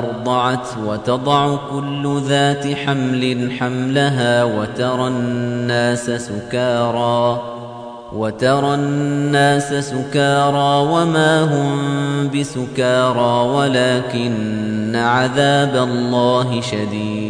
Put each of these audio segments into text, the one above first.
أرضعت وتضع كل ذات حمل حملها وترى الناس سكارى وترى الناس سكارى وما هم بسكارى ولكن عذاب الله شديد.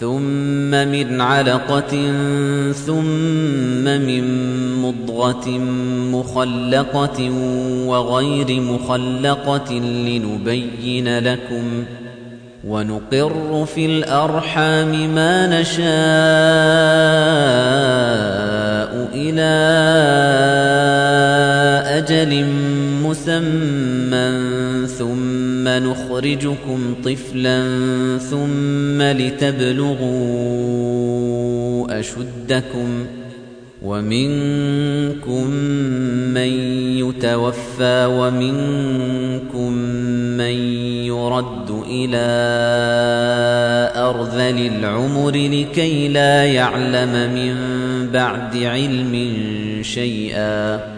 ثم من علقة ثم من مضغة مخلقة وغير مخلقة لنبين لكم ونقر في الأرحام ما نشاء إلى أجل مسمى ثم نخرجكم طفلا ثم لتبلغوا أشدكم ومنكم من يتوفى ومنكم من يرد إلى أرذل العمر لكي لا يعلم من بعد علم شيئا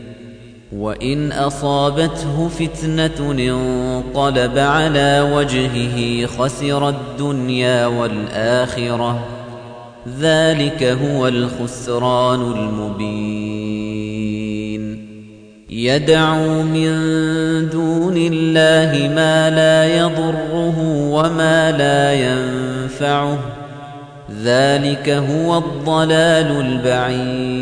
وإن أصابته فتنة انقلب على وجهه خسر الدنيا والآخرة. ذلك هو الخسران المبين. يدعو من دون الله ما لا يضره وما لا ينفعه. ذلك هو الضلال البعيد.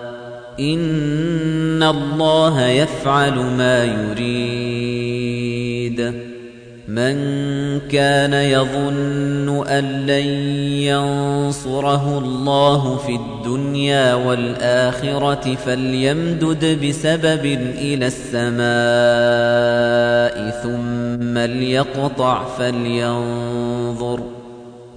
إن الله يفعل ما يريد. من كان يظن أن لن ينصره الله في الدنيا والآخرة فليمدد بسبب إلى السماء ثم ليقطع فلينظر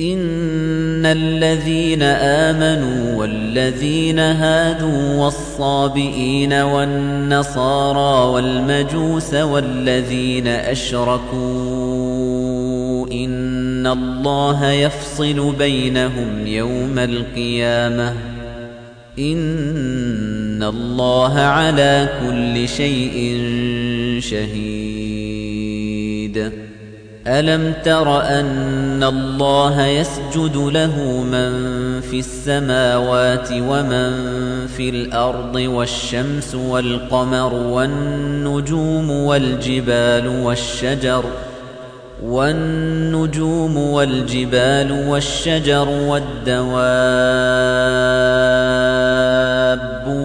إن الذين آمنوا والذين هادوا والصابئين والنصارى والمجوس والذين أشركوا إن الله يفصل بينهم يوم القيامة إن الله على كل شيء شهيد ألم تر أن الله يسجد له من في السماوات ومن في الأرض والشمس والقمر والنجوم والجبال والشجر والنجوم والجبال والشجر والدواب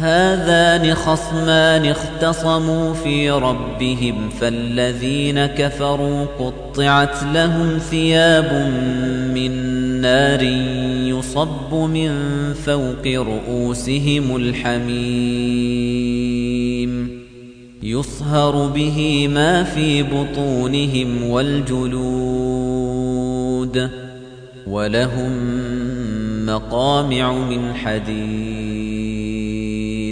هذان خصمان اختصموا في ربهم فالذين كفروا قطعت لهم ثياب من نار يصب من فوق رؤوسهم الحميم. يصهر به ما في بطونهم والجلود ولهم مقامع من حديد.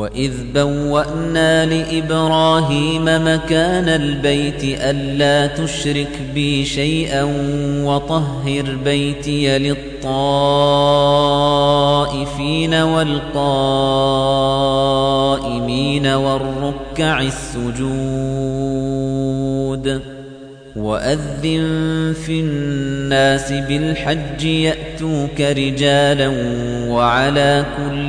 وإذ بوأنا لإبراهيم مكان البيت ألا تشرك بي شيئا وطهر بيتي للطائفين والقائمين والركع السجود وأذن في الناس بالحج يأتوك رجالا وعلى كل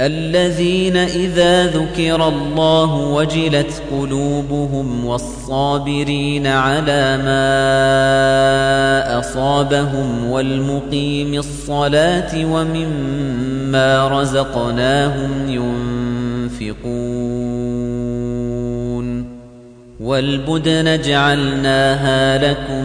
الذين إذا ذكر الله وجلت قلوبهم والصابرين على ما أصابهم والمقيم الصلاة ومما رزقناهم ينفقون والبدن جعلناها لكم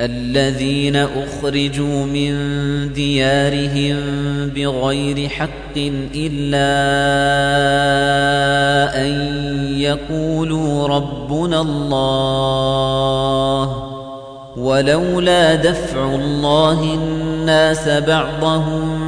الذين أخرجوا من ديارهم بغير حق إلا أن يقولوا ربنا الله ولولا دفع الله الناس بعضهم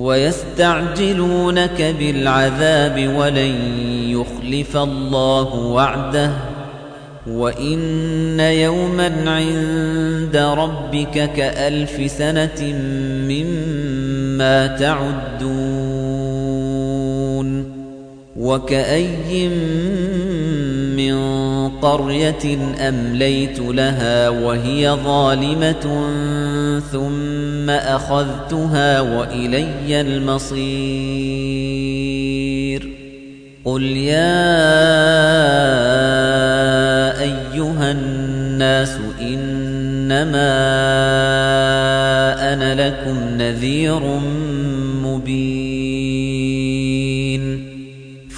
ويستعجلونك بالعذاب ولن يخلف الله وعده وإن يوما عند ربك كألف سنة مما تعدون وكأي من قرية أمليت لها وهي ظالمة ثم أخذتها وإلي المصير. قل يا أيها الناس إنما أنا لكم نذير مبين.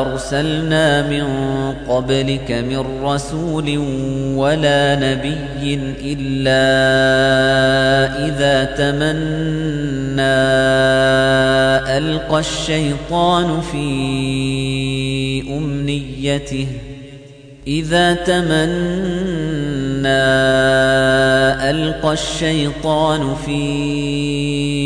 أرسلنا من قبلك من رسول ولا نبي إلا إذا تمنى ألقى الشيطان في أمنيته. إذا تمنى ألقى الشيطان في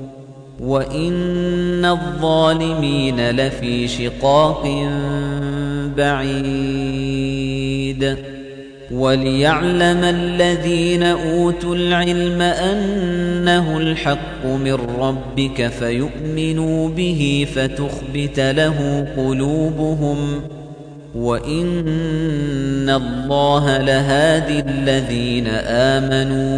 وإن الظالمين لفي شقاق بعيد وليعلم الذين أوتوا العلم أنه الحق من ربك فيؤمنوا به فتخبت له قلوبهم وإن الله لهادي الذين آمنوا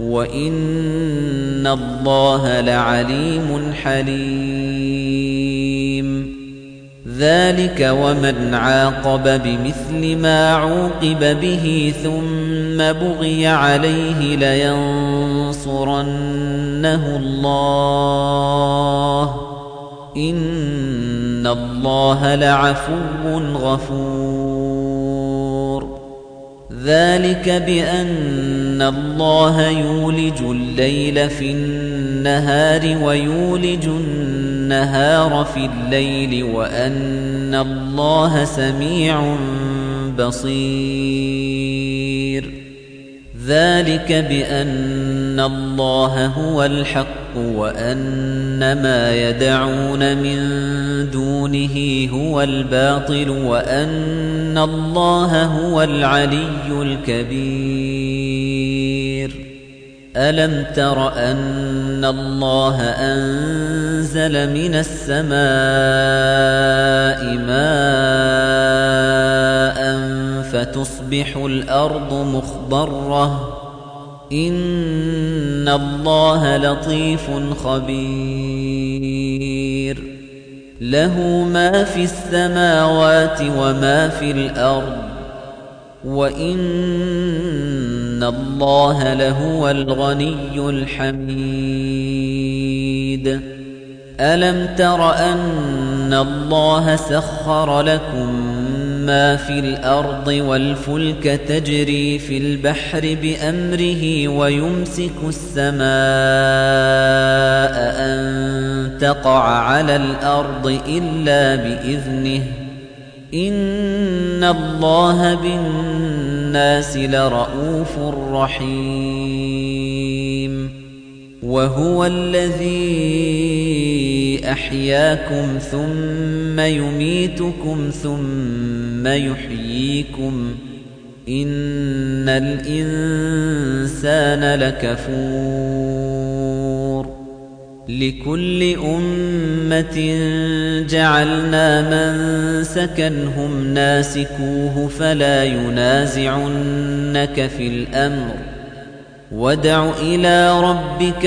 وَإِنَّ اللَّهَ لَعَلِيمٌ حَلِيمٌ ذَلِكَ وَمَنْ عَاقَبَ بِمِثْلِ مَا عُوقِبَ بِهِ ثُمَّ بُغِيَ عَلَيْهِ لَيَنصُرَنَّهُ اللَّهُ إِنَّ اللَّهَ لَعَفُوٌّ غَفُورٌ ذَلِكَ بِأَنَّ اللَّهَ يُولِجُ اللَّيْلَ فِي النَّهَارِ وَيُولِجُ النَّهَارَ فِي اللَّيْلِ وَأَنَّ اللَّهَ سَمِيعٌ بَصِيرٌ. ذَلِكَ بِأَنَّ اللَّهَ هُوَ الْحَقُّ. وَأَنَّ مَا يَدْعُونَ مِن دُونِهِ هُوَ الْبَاطِلُ وَأَنَّ اللَّهَ هُوَ الْعَلِيُّ الْكَبِيرُ. أَلَمْ تَرَ أَنَّ اللَّهَ أَنزَلَ مِنَ السَّمَاءِ مَاءً فَتُصْبِحُ الْأَرْضُ مُخْضَرَّةً إِنَّ اللَّهَ لَطِيفٌ خَبِيرٌ لَهُ مَا فِي السَّمَاوَاتِ وَمَا فِي الْأَرْضِ وَإِنَّ اللَّهَ لَهُوَ الْغَنِيُّ الْحَمِيدُ أَلَمْ تَرَ أَنَّ اللَّهَ سَخَّرَ لَكُم مَّا فِي الْأَرْضِ وَالْفُلْكَ تَجْرِي فِي الْبَحْرِ بِأَمْرِهِ وَيُمْسِكُ السَّمَاءَ أَن تَقَعَ عَلَى الْأَرْضِ إِلَّا بِإِذْنِهِ. إِنَّ اللَّهَ بِالنَّاسِ لَرَءُوفٌ رَحِيمٌ. وَهُوَ الَّذِي أَحْيَاكُمْ ثُمَّ يُمِيتُكُمْ ثُمَّ يُحْيِيكُمْ إِنَّ الْإِنسَانَ لَكَفُورٌ لِكُلِّ أُمَّةٍ جَعَلْنَا مَنسَكًا هُمْ نَاسِكُوهُ فَلَا يُنَازِعُنَّكَ فِي الْأَمْرِ وَادْعُ إِلَى رَبِّكَ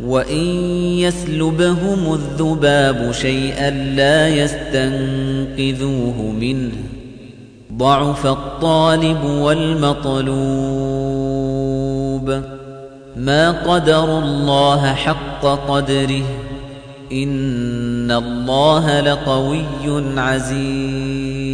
وإن يسلبهم الذباب شيئا لا يستنقذوه منه ضعف الطالب والمطلوب ما قدر الله حق قدره إن الله لقوي عزيز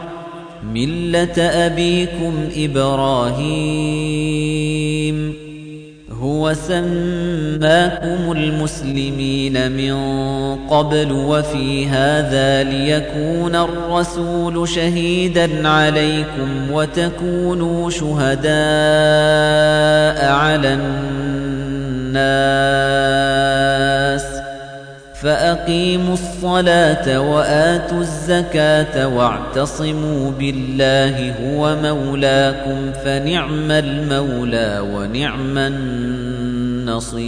ملة أبيكم إبراهيم هو سماكم المسلمين من قبل وفي هذا ليكون الرسول شهيدا عليكم وتكونوا شهداء على الناس فأقيموا الصلاة وآتوا الزكاة واعتصموا بالله هو مولاكم فنعم المولى ونعم النصير.